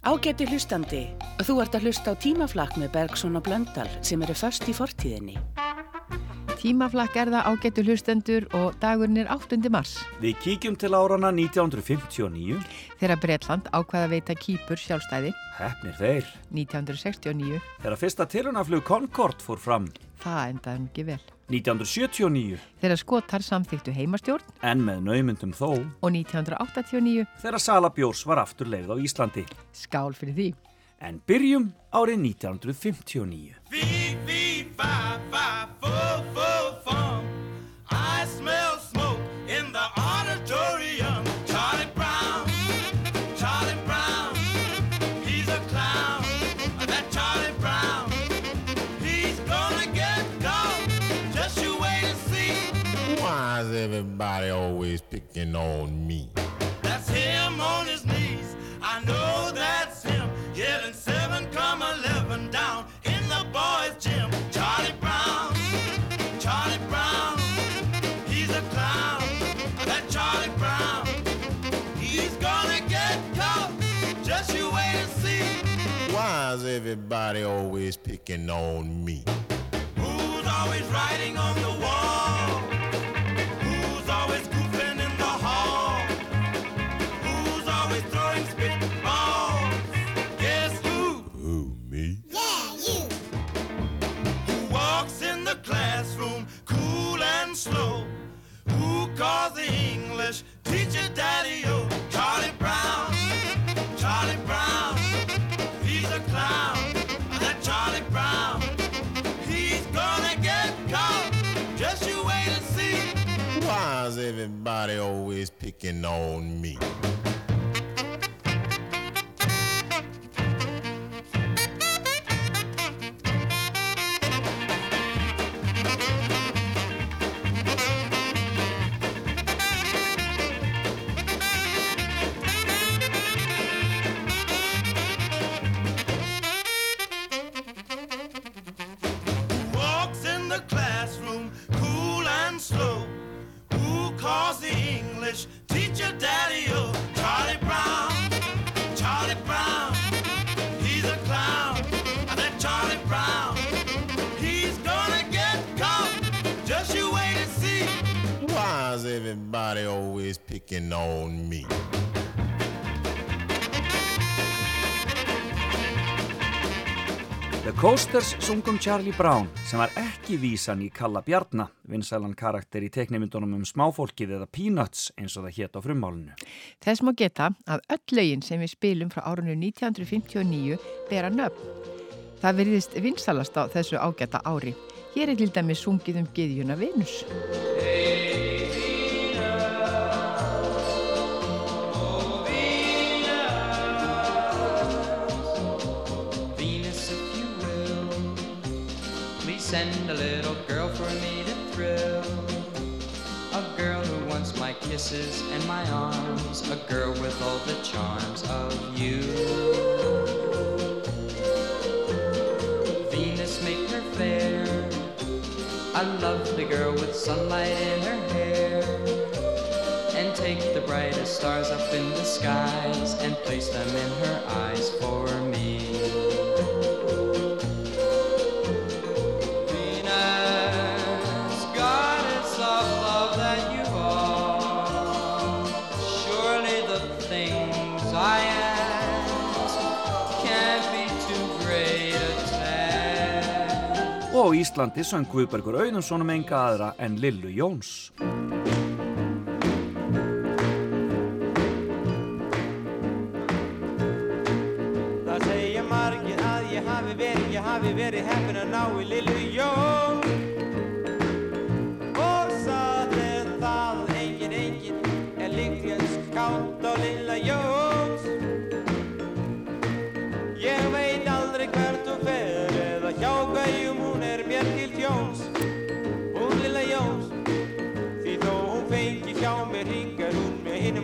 Ágæti hlustandi, þú ert að hlusta á tímaflakk með Bergson og Blöndal sem eru först í fortíðinni. Tímaflakk er það ágætu hlustendur og dagurinn er 8. mars. Við kíkjum til árana 1959. Þegar Breitland ákvaða veita kýpur sjálfstæði. Hefnir þeir. 1969. Þegar fyrsta tilunaflug Concorde fór fram. Það endaði mikið vel. 1979. Þegar skotar samþýttu heimastjórn. En með naumundum þó. Og 1989. Þegar Sala Bjórs var aftur leið á Íslandi. Skál fyrir því. En byrjum árið 1959. Everybody always picking on me? That's him on his knees. I know that's him. Yelling seven, come eleven down in the boys' gym. Charlie Brown, Charlie Brown, he's a clown. That Charlie Brown, he's gonna get caught. Just you wait and see. Why is everybody always picking on me? Who's always writing on the wall? Slow? Who calls the English teacher daddy o? Charlie Brown, Charlie Brown, he's a clown. That Charlie Brown, he's gonna get caught. Just you wait and see. Why is everybody always picking on me? Sungum Charlie Brown sem var ekki vísan í Kalla Bjarnar, vinsælan karakter í teknimyndunum um smáfólkið eða Peanuts eins og það hétt á frummálinu. Þess má geta að öll lögin sem við spilum frá árunnu 1959 bera nöfn. Það veriðist vinsalast á þessu ágæta ári. Hér er til dæmis sungið um Giðjuna Venus. Venus, send a little girl for me to thrill. A girl who wants my kisses and my arms, a girl with all the charms of you. Venus, make her fair, a lovely girl with sunlight in her hair. And take the brightest stars up in the skies and place them in her eyes for me. Íslandi söng Guðbergur Auðunsson um enga aðra en Lillu Jóns. Það segja margir að ég hafi verið, ég hafi verið heppin að ná í Lillu Jón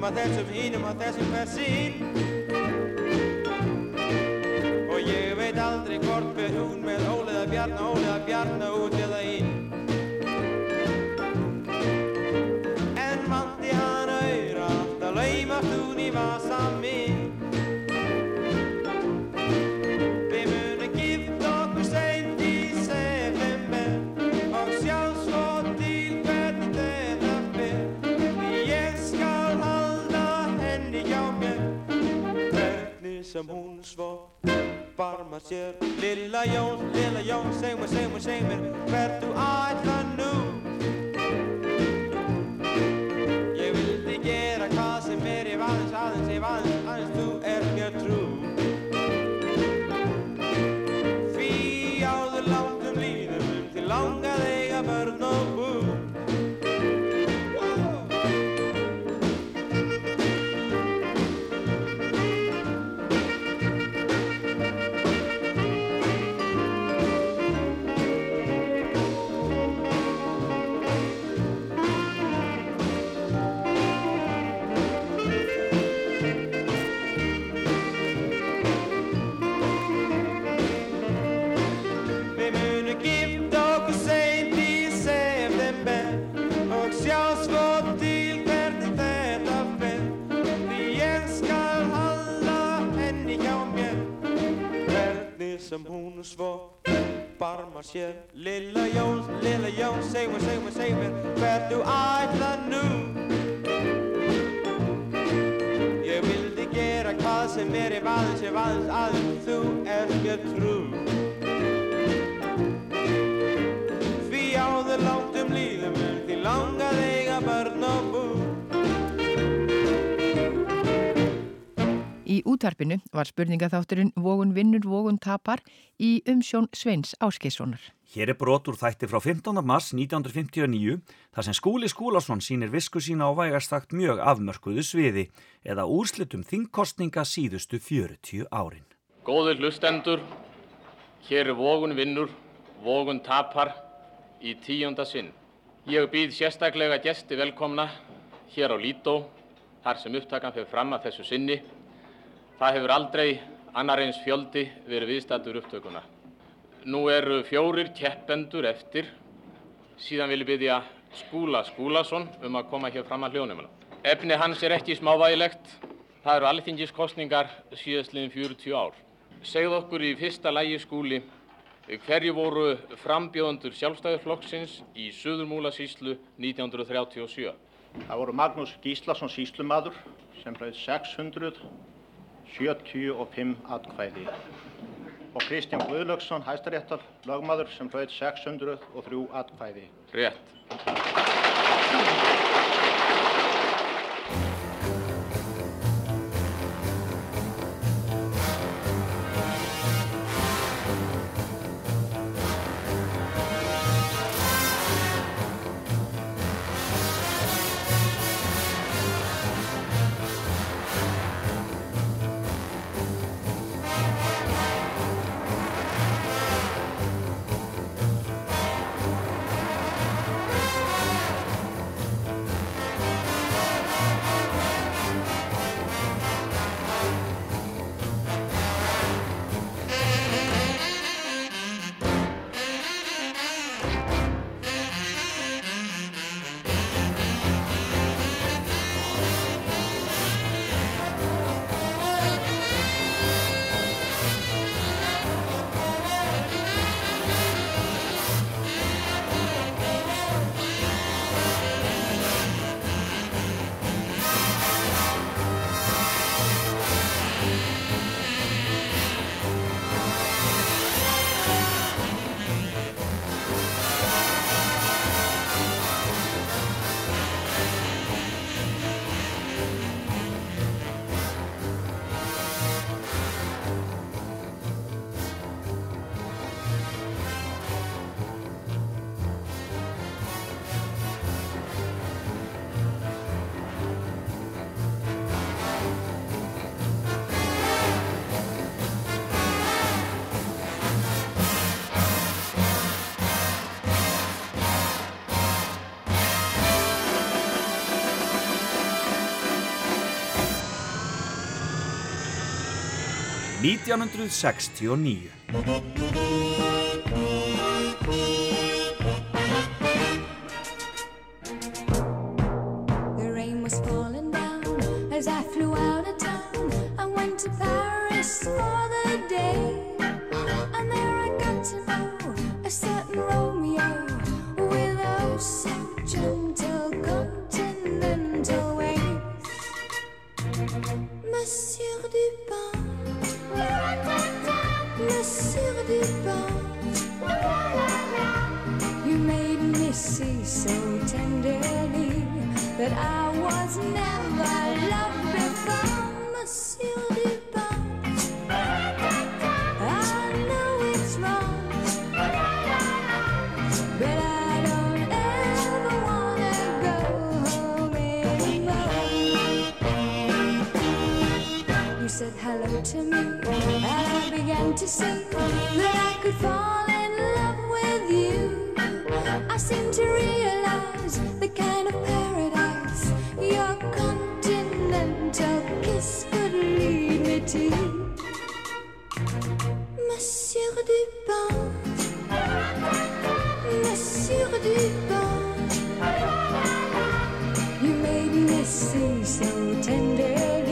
hinum að þessum, hinum að þessum hver sín Og ég veit aldrei hvort hver hún með óleða bjarna, óleða bjarna út eða inn. En vandi hann auðra, alltaf laumast hún í vasa minn. Som hún svo barmar sér. Lilla Jóns, lilla Jóns, seg mér, seg mér, seg mér hvert þú ætla nú Útvarpinu var spurningaþátturinn Vógun vinnur, vógun tapar í umsjón Sveins Áskeissonar. Hér er brot úr þætti frá 15. mars 1959 þar sem Skúli Skúlason sínir visku sína á vægastakt mjög afmörkuðu sviði eða úrslitum þingkostninga síðustu 40 árin. Góður hlustendur, hér er Vógun vinnur, Vógun tapar í tíunda sinn. Ég býð sérstaklega gesti velkomna hér á Lító, þar sem upptakan fyrir fram að þessu sinni. Það hefur aldrei annar eins fjöldi verið viðstættur upptökuna. Nú eru fjórir keppendur eftir. Síðan vil ég byggja Skúla Skúlason um að koma hér fram að hljónumuna. Efni hans er ekki smávægilegt. Það eru alþingiskostningar síðastliðin 40 ár. Segð okkur í fyrsta lægi skúli hverju voru frambjóðandur sjálfstæðurflokksins í Suðurmúla síslu 1937. Það voru Magnús Gíslason síslumadur sem ræði 600 75 atkvæði og Kristján Guðlöksson, hæstaréttar, lagmaður sem hlaut 603 atkvæði. Rétt. 1969 to see that I could fall in love with you. I seem to realize the kind of paradise your continental kiss could lead me to. Monsieur Dupin, Monsieur Dupin, you made me see so tenderly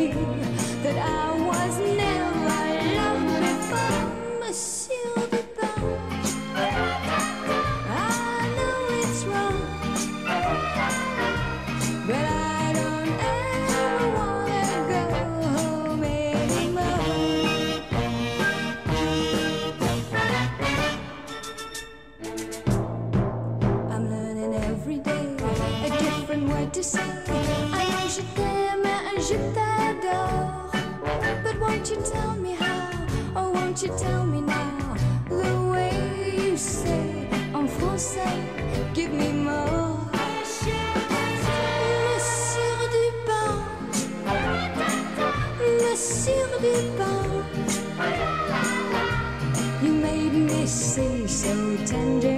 And.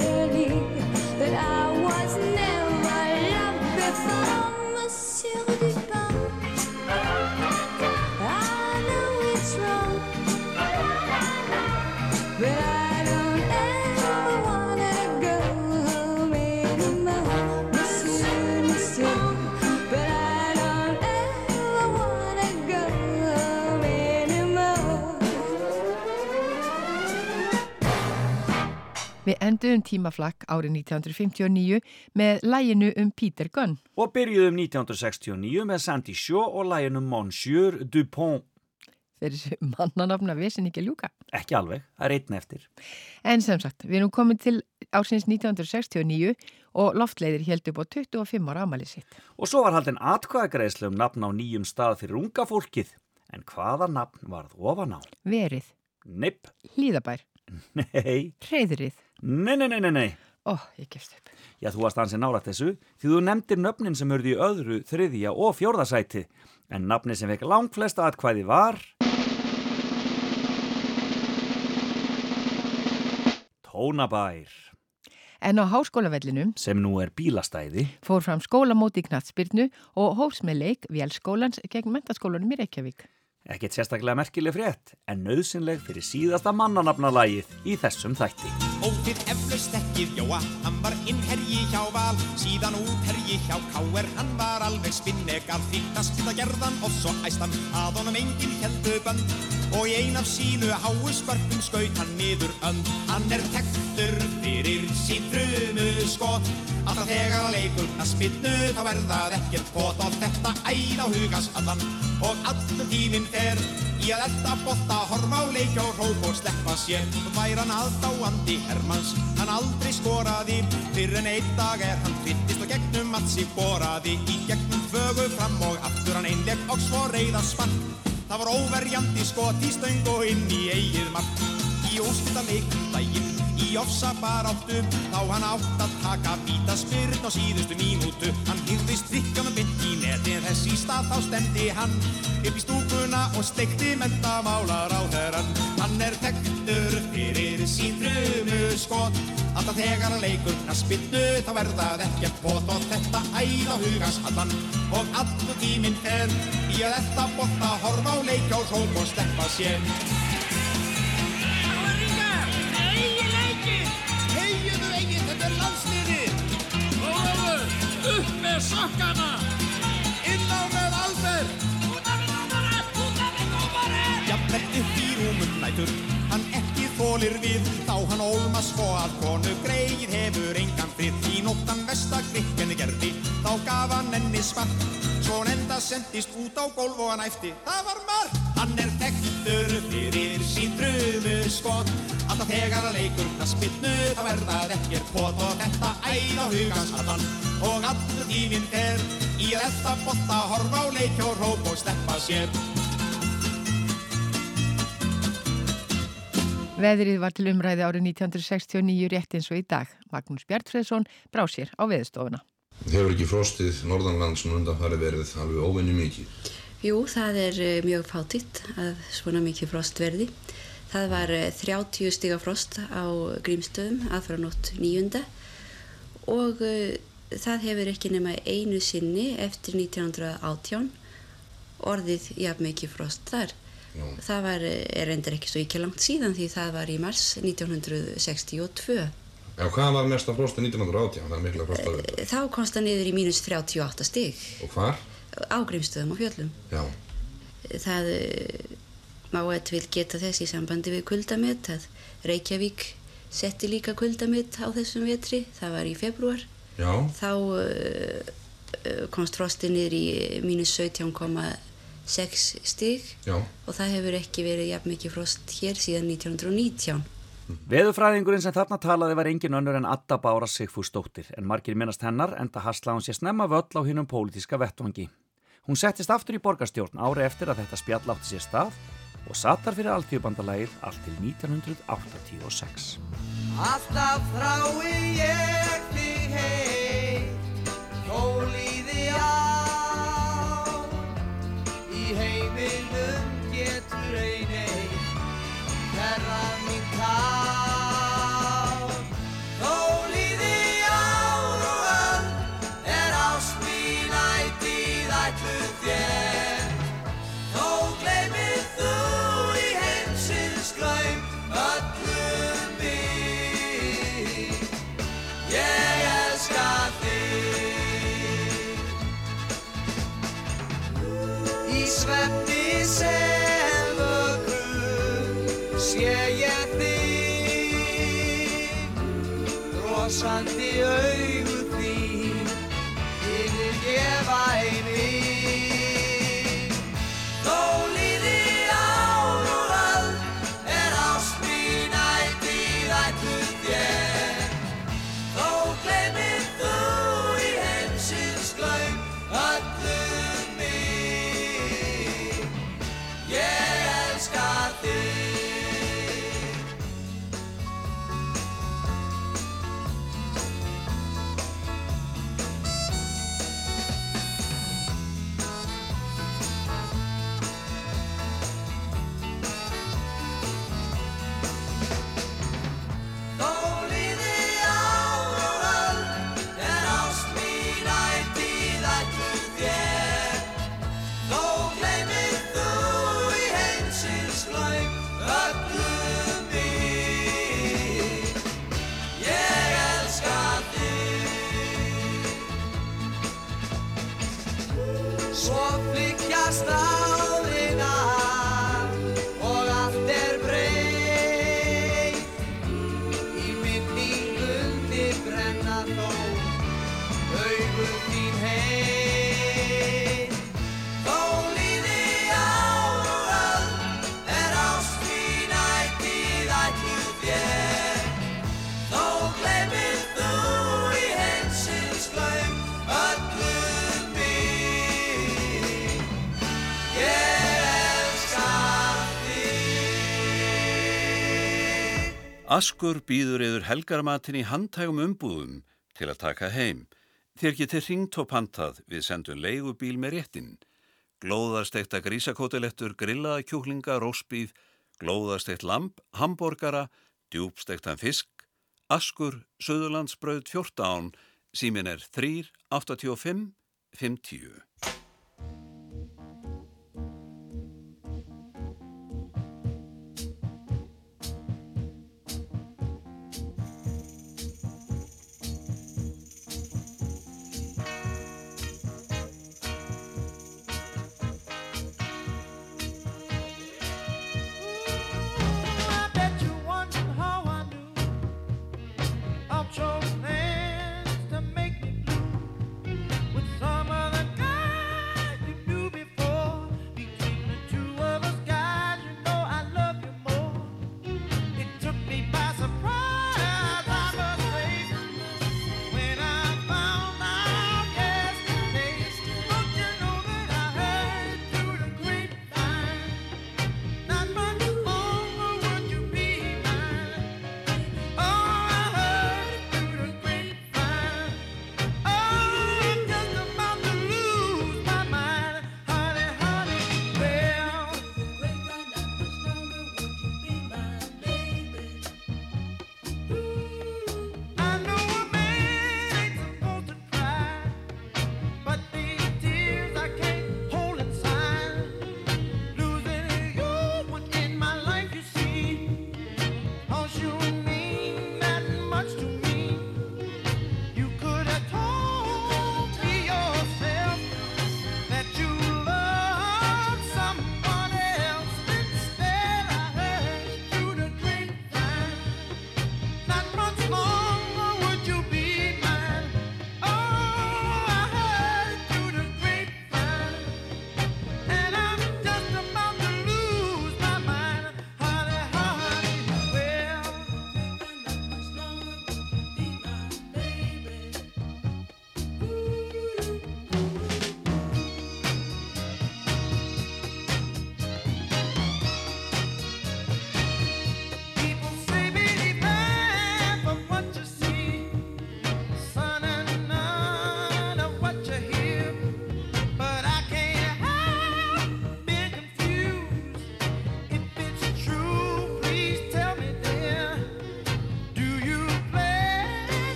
Við enduðum tímaflakk árið 1959 með læginu um Peter Gunn. Og byrjuðum 1969 með Sandy Shaw og læginu Monsieur Dupont. Þeir mannanafna vissin ekki að ljúka. Ekki alveg, það er einn eftir. En sem sagt, við erum komin til ársins 1969 og loftleiðir held upp á 25 ára amalið sitt. Og svo var haldin atkvæðagreislu um nafn á nýjum stað fyrir unga fólkið. En hvaða nafn varð ofan á? Verið, Nipp, hlýðabær, nei, reyðrið. nei, nei, nei, nei, nei. Ó, ég gefst upp. Já, þú varst ansið nálægt þessu því þú nefndir nöfnin sem urði í öðru, þriðja og fjórðasæti. En nafni sem fekk langt flesta atkvæði var... Tónabær, En á háskólavellinum sem nú er bílastæði. fór fram skólamóti í knatsbyrnu og hófs með leik vélskólans gegn mentaskólanum í Reykjavík. Ekkert sérstaklega merkileg frétt, en nöðsynleg fyrir síðasta mannanafnalagið í þessum þætti. Ótið eflaust þekkið Jóa, hann var innherji hjá Val, síðan útherji hjá K.R. Hann var alveg spinnegal, þýttast til að gerðan og svo æstan að honum enginn heldu bönd. Og í ein af sínu háu skörpum skaut hann niður önd. Hann er tektur fyrir sín frumu skot, alltaf þegar að leikur að spinnu þá er það ekkert gott og þetta æð á hugas allan og allur tíminn fer í að elda botta, horfa á leikja og hróp og sleppa sér. Væri hann aðdáandi Hermanns, hann aldrei skoraði, fyrir en einn dag er hann tvittist og gegnum allt sig boraði, í gegnum fögu fram og aftur hann einleg og svo reyða spark. Það var óverjandi skot í stöng og inn í eigið mark. Í úrslita leikum daginn, í ofsa baráttu, þá hann átt að taka víta spyrn á síðustu mínútu. Hann hýrðist trikka með bytt í neti, þess í stað þá stemdi hann upp í stúkuna og steikti mentamálar á þeirran. Hann er tektur fyrir sín frumu skot, alltaf þegar hann leikur knaspinnu, þá er það ekkert bót og þetta æð á hugans allan. Og allur tíminn fer í að elda botta, horfa á leikja og hróp og sleppa sér. Egin leikir! Hegiðu eigin, þetta er landsliðið! Ólafur, upp með sokkana! Inn á með af við dómari! Út af við dómari! Jafnvel upp í rúmum nætur, hann ekki þólir við, þá hann ólma svo að konu greið hefur engan frið. Í nóttan vestakrikkenni gerði, þá gaf hann enni svart, svo hann enda sendist út á gólf og hann æfti, það var marg! Hann er þekktur fyrir sín drumu skot, alltaf þegar að leikur knaspinnu, þá er það ekkert pot og þetta æð á hugans allan, og allur tíminn fer í að elda botta, horfa á leik og sleppa sér. Veðrið var til umræði árið 1969 rétt eins og í dag. Magnús Bjartfreðsson brá sér á veðstofuna. Hefur ekki frostið norðanlands nú undan farið verið alveg óvenni mikið? Jú, það er eh, mjög fátitt að svona mikið frost verði. Það var eh, 30 stiga frost á grímstöðum aðfra nótt nýjunda og uh, það hefur ekki nema einu sinni eftir 1918 orðið jafn mikið frost þar. Já. Það var, eh, er endur ekki svo ekki langt síðan því það var í mars 1962. Já, hvað var mesta frostið 1918? Það er mikla frost að þetta. Þá komst það niður í mínus 38 stig Og hvar? á grímstöðum og fjöllum. Já. Það eh, má eitthvað geta þess í sambandi við kuldamitt að Reykjavík setti líka kuldamitt á þessum vetri, það var í februar. Já. Þá uh, komst frostið niður í mínus 17,6 stig Já. og það hefur ekki verið jafn mikið frost hér síðan 1919. Veðurfræðingurinn sem þarna talaði var engin önnur en Adda Bára Sigfúsdóttir en margir minnast hennar enda hasla hún sér snemma völl á hinnum pólitíska vettvangi. Hún settist aftur í borgarstjórn ári eftir að þetta spjall átti sér stað og satt þar fyrir alþjóðbandalægið allt til 1986. Alltaf þrái ég þig heim, þólíði á. Brosandi Askur býður yður helgarmatin í handhægum umbúðum til að taka heim. Þér getið hringt og pantað við sendum leigubíl með réttin. Glóðarstekta grísakótilettur, grillaða kjúklinga, rósbíð, glóðarstekt lamp, hambúrgara, djúbstektan fisk, Askur, Söðurlandsbröð 14, símin er 3, 85, 50.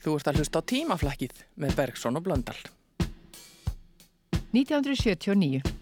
Þú ert að hlusta á tímaflakkið með Bergson og Blöndal. 1979.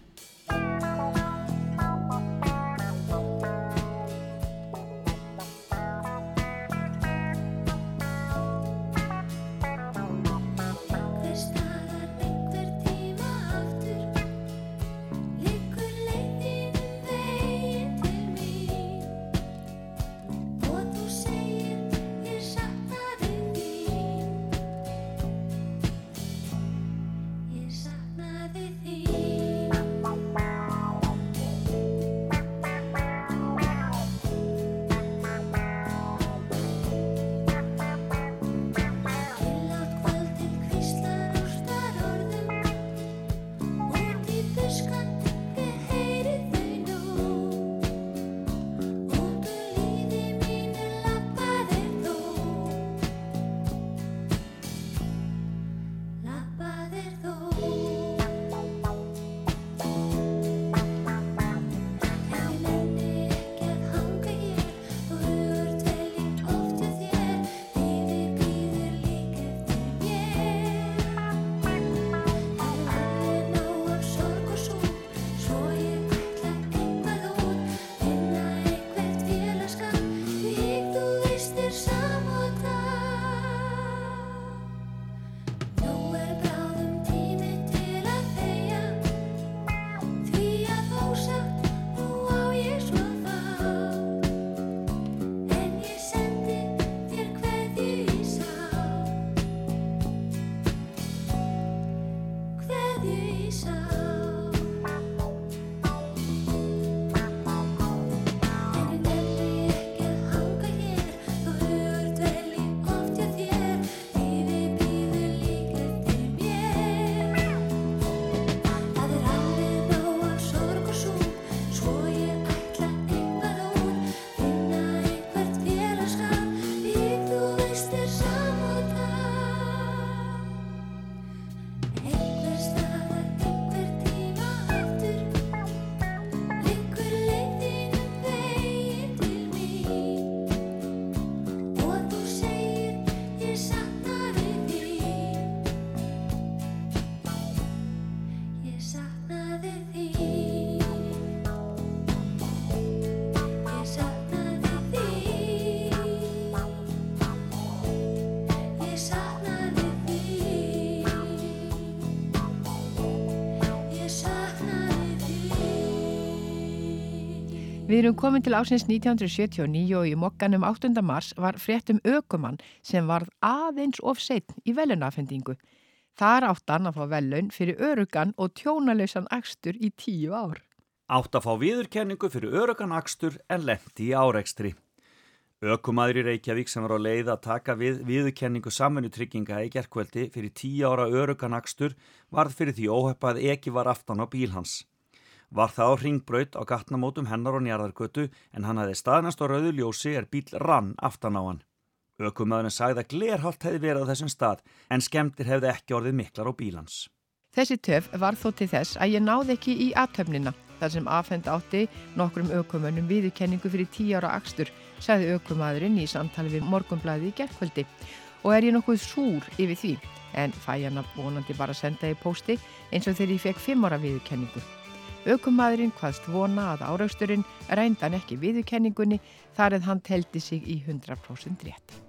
Við erum komin til ásins 1979 og í mokkanum 8. mars var fréttum ökumann sem varð aðeins of setn í velunafendingu. Þar átt hann að fá velun fyrir örugan og tjónalausan akstur í tíu ár. Átt að fá viðurkenningu fyrir örugan akstur en lendi í árekstri. Ökumæður í Reykjavík sem var á leið að taka við viðurkenningu samfunnutrygginga í gerkveldi fyrir tíu ára örugan akstur varð fyrir því óheppað ekki var aftan á bíl hans. Var það á ringbraut á gatnamótum hennar og njarðargötu en hann hafði staðnast á rauðu ljósi er bíl rann aftan á hann. Ökumæðurinn sagði að glerholt hefði verið á þessum stað en skemmtir hefði ekki orðið miklar á bílans. Þessi töf var þó til þess að ég náði ekki í aðtöfnina þar sem afhend átti nokkrum ökumönnum viðurkenningu fyrir tíu ára akstur, sagði ökumadurinn í samtali við morgunblæði í gerkvöldi og er ég nokkuð súr yfir því en fæ hann að vonandi bara senda í pósti eins og þegar ég fekk fimm ára viðurkenningu. Ökumadurinn hvaðst vona að árausturinn rændan ekki viðurkenningunni þar að hann teldi sig í 100% rétt.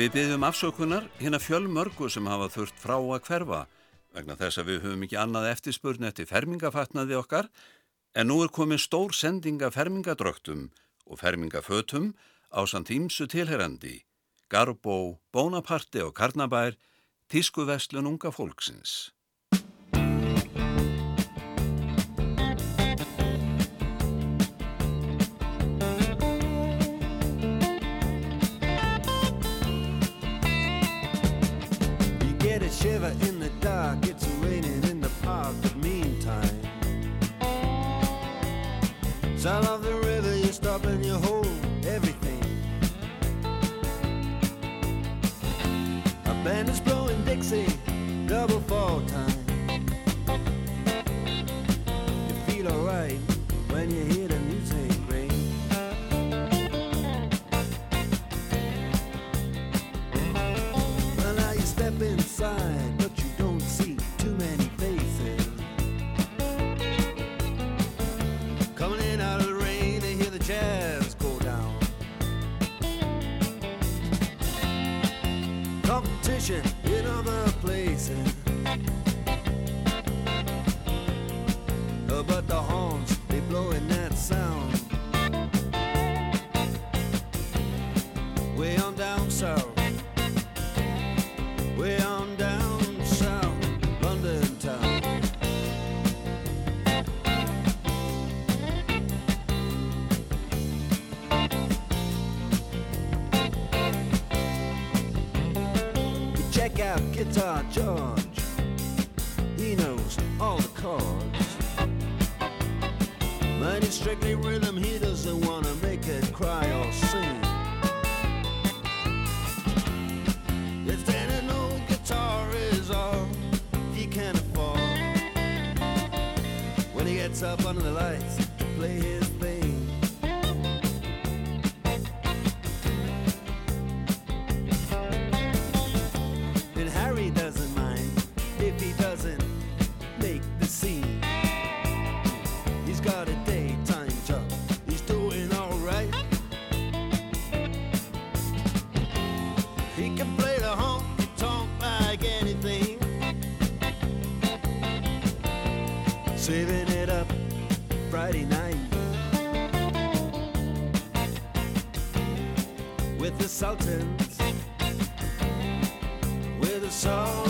Við byggjum afsökunar hérna fjölmörgu sem hafa þurft frá að hverfa vegna þess að við höfum ekki annað eftirspurnu eftir fermingafatnaði okkar en nú er komið stór sendinga fermingadröktum og fermingafötum á samt ímsu tilherandi Garbó, Bónaparti og Karnabær tískuveslun unga fólksins. shiver in the dark. It's raining in the park, but meantime, sound of the river, you stop and you hold everything. A band is blowing Dixie, double fall time. guitar, John. Friday night with the Sultans, with the Sultans.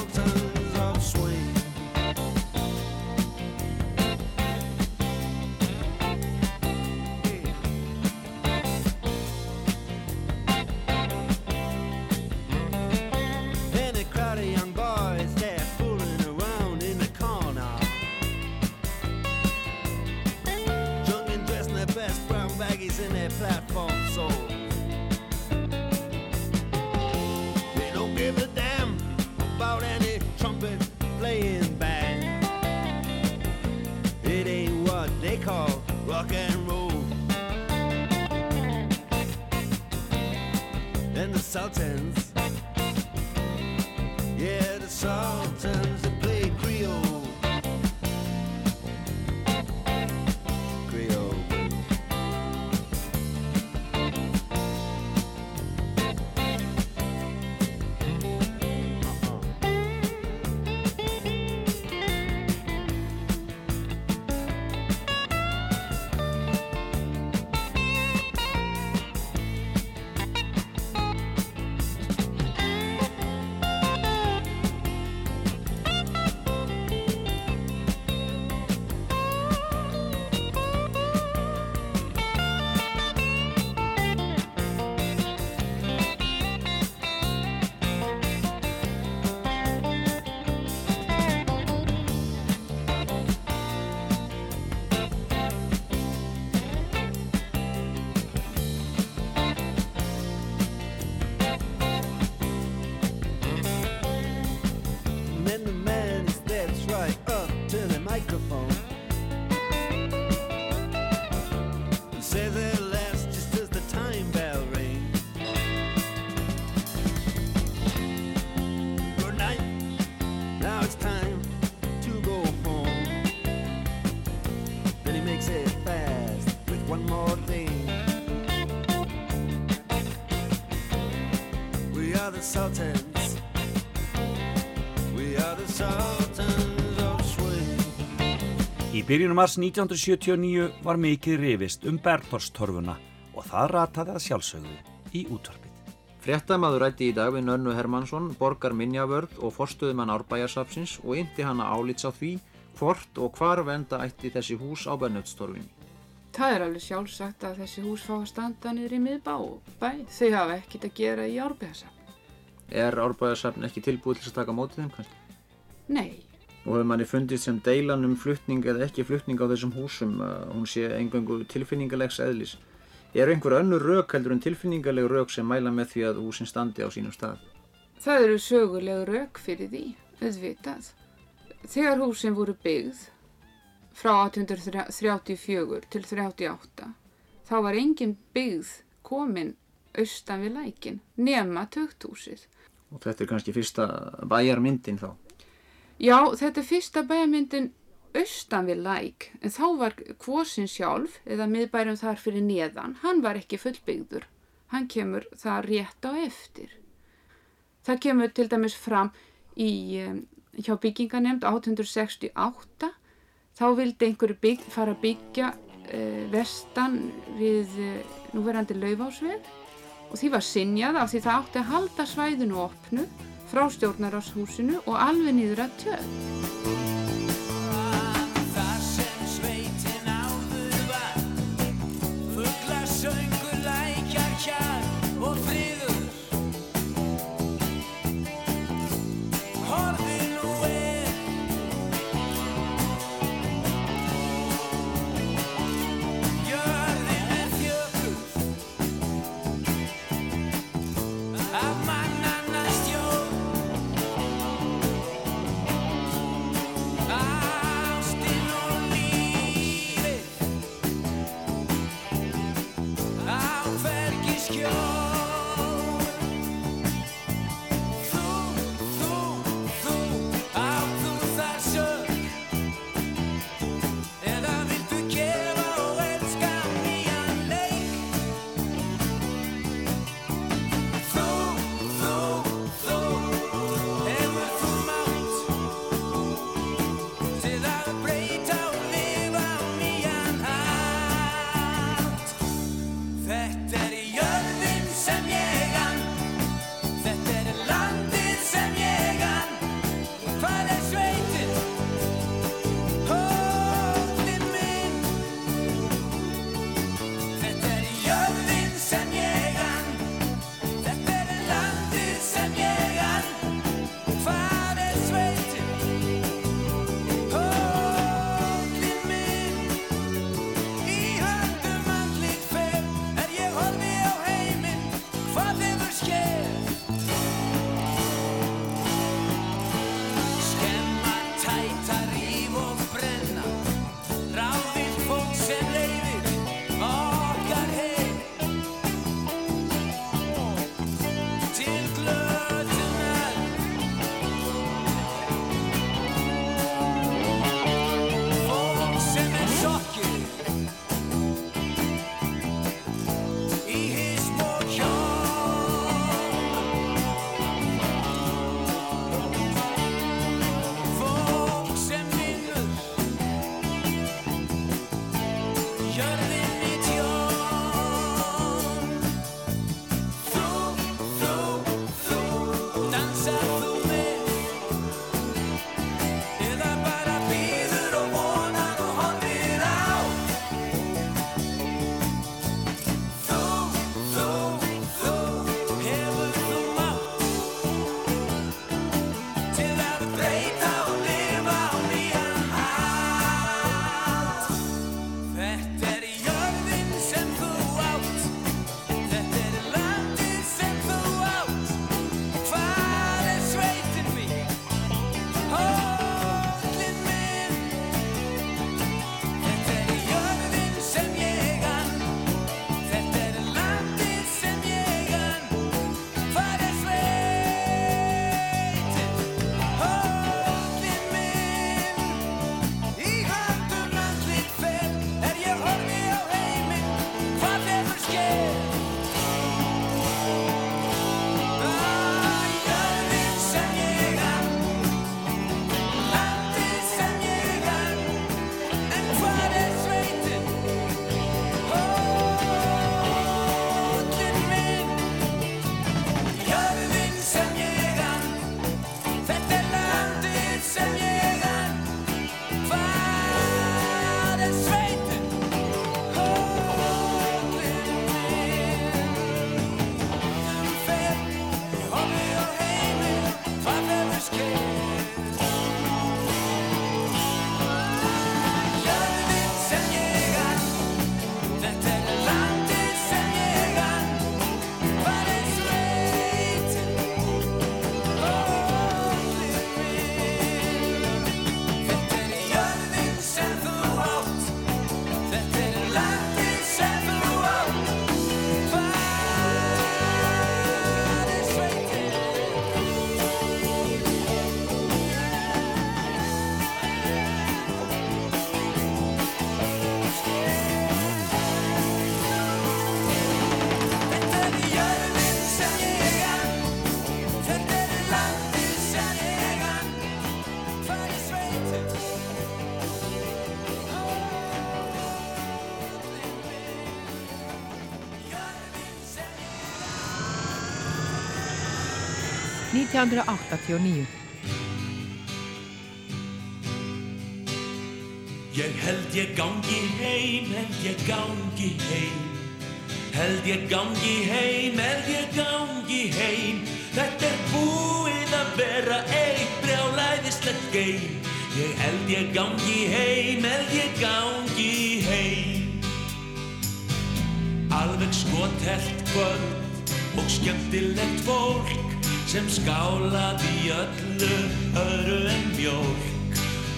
Sultans. We are the Sultans of Swing. Í byrjunum mars 1979 var mikið rifist um Bergþórstorfuna og það rataði að sjálfsögðu í útvarpið. Fréttamaður rætti í dag við Nönnu Hermansson, borgar minjavörð og forstuðumann árbæjarsapsins og indi hana álits á því hvort og hvar venda ætti þessi hús á Bernöftstorfinni. Það er alveg sjálfsagt að þessi hús fá að standa niður í miðbá og bæ. Þau hafa ekkert að gera í árbæðasafn. Er árbæjarsapn ekki tilbúið til að taka mótið þeim kannski? Nei, Og hefur manni fundist sem deilan um flutning eða ekki flutning á þessum húsum að hún sé engöngu tilfinningalegs eðlis. Er einhver önnur rauk heldur en tilfinningaleg rauk sem mæla með því að húsin standi á sínum stað? það eru söguleg rauk fyrir því, auðvitað. Þegar húsin voru byggð frá 1834 til 38 þá var engin byggð komin austan við lækin nema tögthúsið. Og þetta er kannski fyrsta bæjarmyndin þá. Já, þetta er fyrsta bæjarmyndin austan við læk, en þá var kvosin sjálf, eða miðbærum þar fyrir neðan, hann var ekki fullbyggður. Hann kemur það rétt á eftir. Það kemur til dæmis fram í, um, hjá bygginganemnd 1868. Þá vildi einhverju bygg, fara að byggja uh, vestan við uh, núverandi laufásveg og því var sinjað af því það átti að halda svæðinu opnu frá stjórnarashúsinu og alveg niður að tjöð. 1989. Ég held ég gangi heim, held ég gangi heim. Held ég gangi heim, held ég gangi heim. Þetta er búið að vera eitt brjálæðislegt geim. Ég held ég gangi heim, held ég gangi heim. Alveg skotelt kvöld og skemmtilegt fólk sem skálaði öllu öðru en mjólk.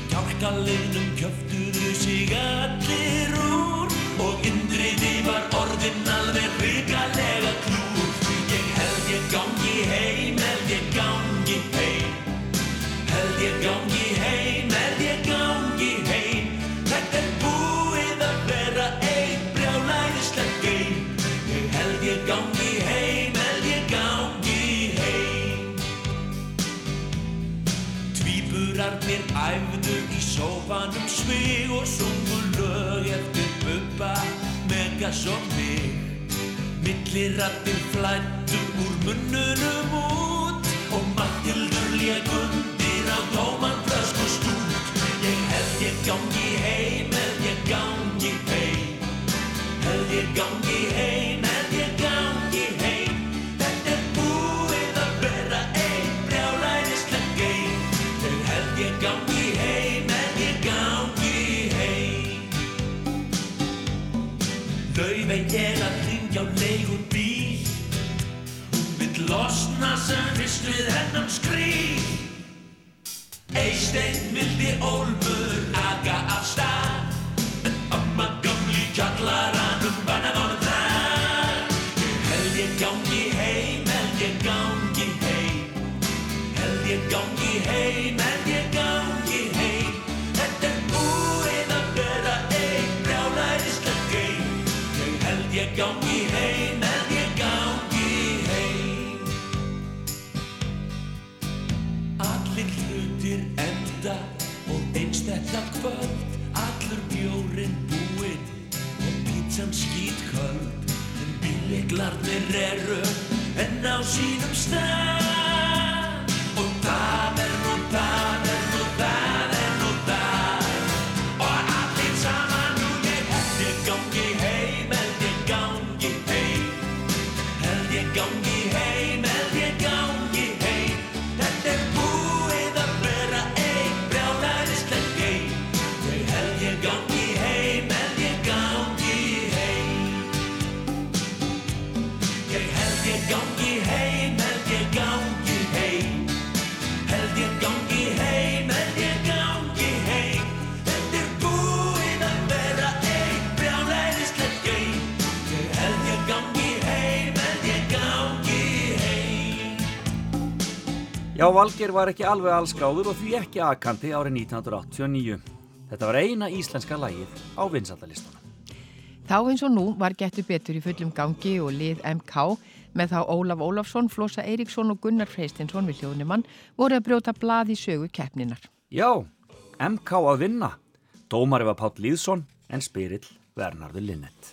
Kjálkaliðnum kjöftuðu sig allir úr og indriði var orðin alveg hrikalega klúr. Ég held ég gangi heim, held ég gangi heim Held ég gangi bubba, megas og mig Millirattir flættu úr munnunum út og Mattildur lék undir á tóman flösk og stút. Ég held ég gangi heim, held ég gangi heim. Held ég gangi heim, ég að hringja á leigur bíl. Vill losna sem fyrst við hennan skríl. Eisteinn vildi ólmur aga af stað. En amma gamli kjallaranum banna honum það Ég held ég gangi heim, held ég gangi heim. Held ég gangi heim, held ég En bíleglarnir eru enn á sínum stað Og það Já, Valgeir var ekki alveg allskáður og því ekki akandi árið 1989. Þetta var eina íslenska lægið á vinsaldalistunum. Þá eins og nú var getur betur í fullum gangi og lið MK með þá Ólaf Ólafsson, Flosa Eiríksson og Gunnar Freystinsson við hljóðnumann voru að brjóta blað í sögu keppninar. Já, MK að vinna. Dómari var Páll Lýðsson en spyrill Vernarður Linnet.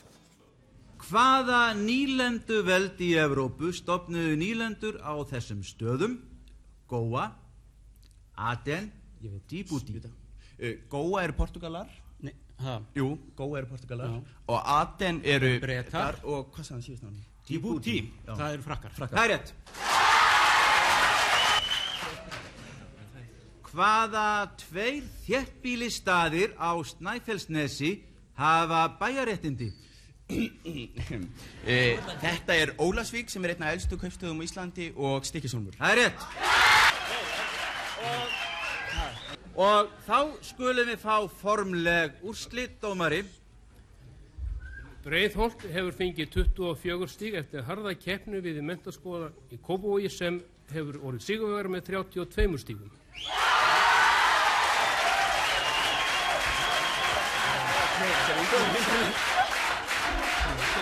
Hvaða nýlendu veld í Evrópu stopnuðu nýlendur á þessum stöðum? Góa, Aden, Djibouti. Uh, Góa eru Portugalar. Nei, ha? Jú, Góa eru Portugalar. Já. Og Aden eru Bretar. Og hvað sagði hann síðust náni? Djibouti. Það eru frakkar. Það er rétt. hvaða tveir þéttbíli staðir á Snæfellsnesi hafa bæjaréttindi? Eh, Þetta er Ólasvík sem er einna elstu kaupstöðum á Íslandi og Stykkishólmur. Það er rétt. Og þá skulum við fá formleg úrslit, dómari. Breiðholt hefur fengið 24 stíg eftir harða keppnu við mentaskóla í Kópavogi sem hefur orðið sigurvegar með 32 stígum.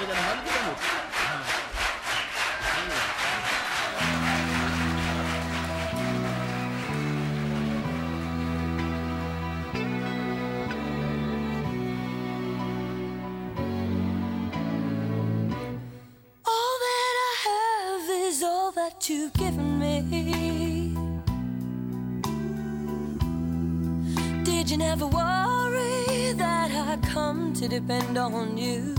All never worry that I come to depend on you?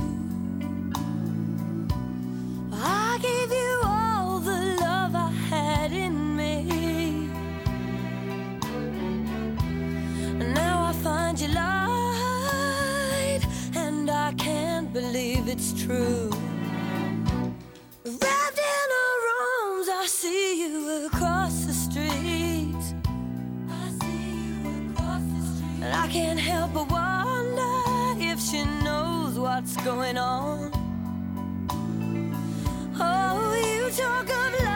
I gave you all the love I had in me. And now I find you lied, and I can't believe it's true. Wrapped in her arms, I see you across the street. And I can't help but wonder if she knows what's going on. Oh, you talk of love,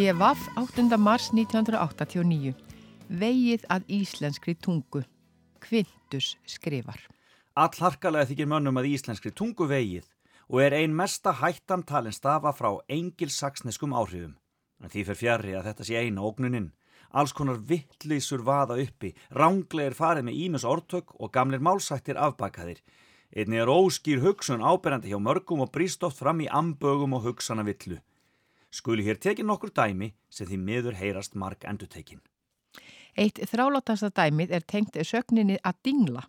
D.V.A.F. 8. mars 1989. Vegið að íslenskri tungu. Quintus skrifar. Allharkalega þykir mönnum að íslenskri tungu vegið og er ein mesta hættan talin stafa frá engilsaksneskum áhrifum. En því fer fjari að þetta sé eina ógnuninn. Alls konar vittleysur vaða uppi, ránglegir farið með ímis orðtök og gamlir málsættir afbakaðir. Einni er óskýr hugsun áberandi hjá mörgum og brýst oft fram í ambögum og hugsana villu. Skuli hér tekin nokkur dæmi sem því miður heyrast marg endutekin. Eitt þrálátasta dæmið er tengt sögninni að dingla.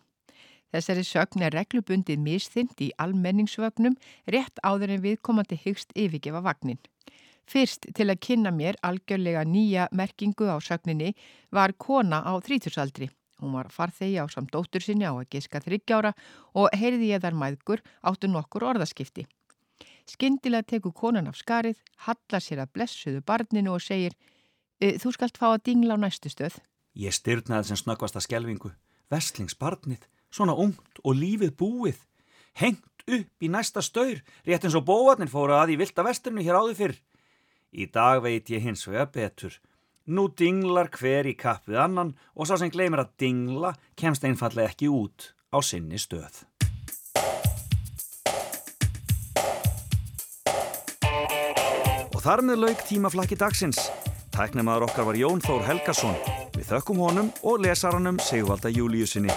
Þessari sögn er reglubundið misþynd í almenningsvögnum rétt áður en viðkomandi hyggst yfirgefa vagnin. Fyrst til að kynna mér algjörlega nýja merkingu á sögninni var kona á þrítursaldri. Hún var farþegi á samt dóttur sinni á að giska þryggjára og heyrði ég þar mæðgur áttu nokkur orðaskipti. Skyndilega tekur konan af skarið, hallar sér að blessuðu barninu og segir "E, Þú skalt fá að dingla á næstu stöð. Ég styrnaði sem snöggvasta skelvingu. Vestlingsbarnið, svona ungt og lífið búið. Hengt upp í næsta staur, rétt eins og bóvarnir fóra að í vilda vesturnu hér áður fyrr. Í dag veit ég hins vega betur. Nú dinglar hver í kapp við annan og sá sem gleymir að dingla kemst einfallega ekki út á sinni stöð. Og þar með lauk tímaflakki dagsins. Tæknemaður okkar var Jón Þór Helgason. Við þökkum honum og lesaranum Sigvalda Júliusinni.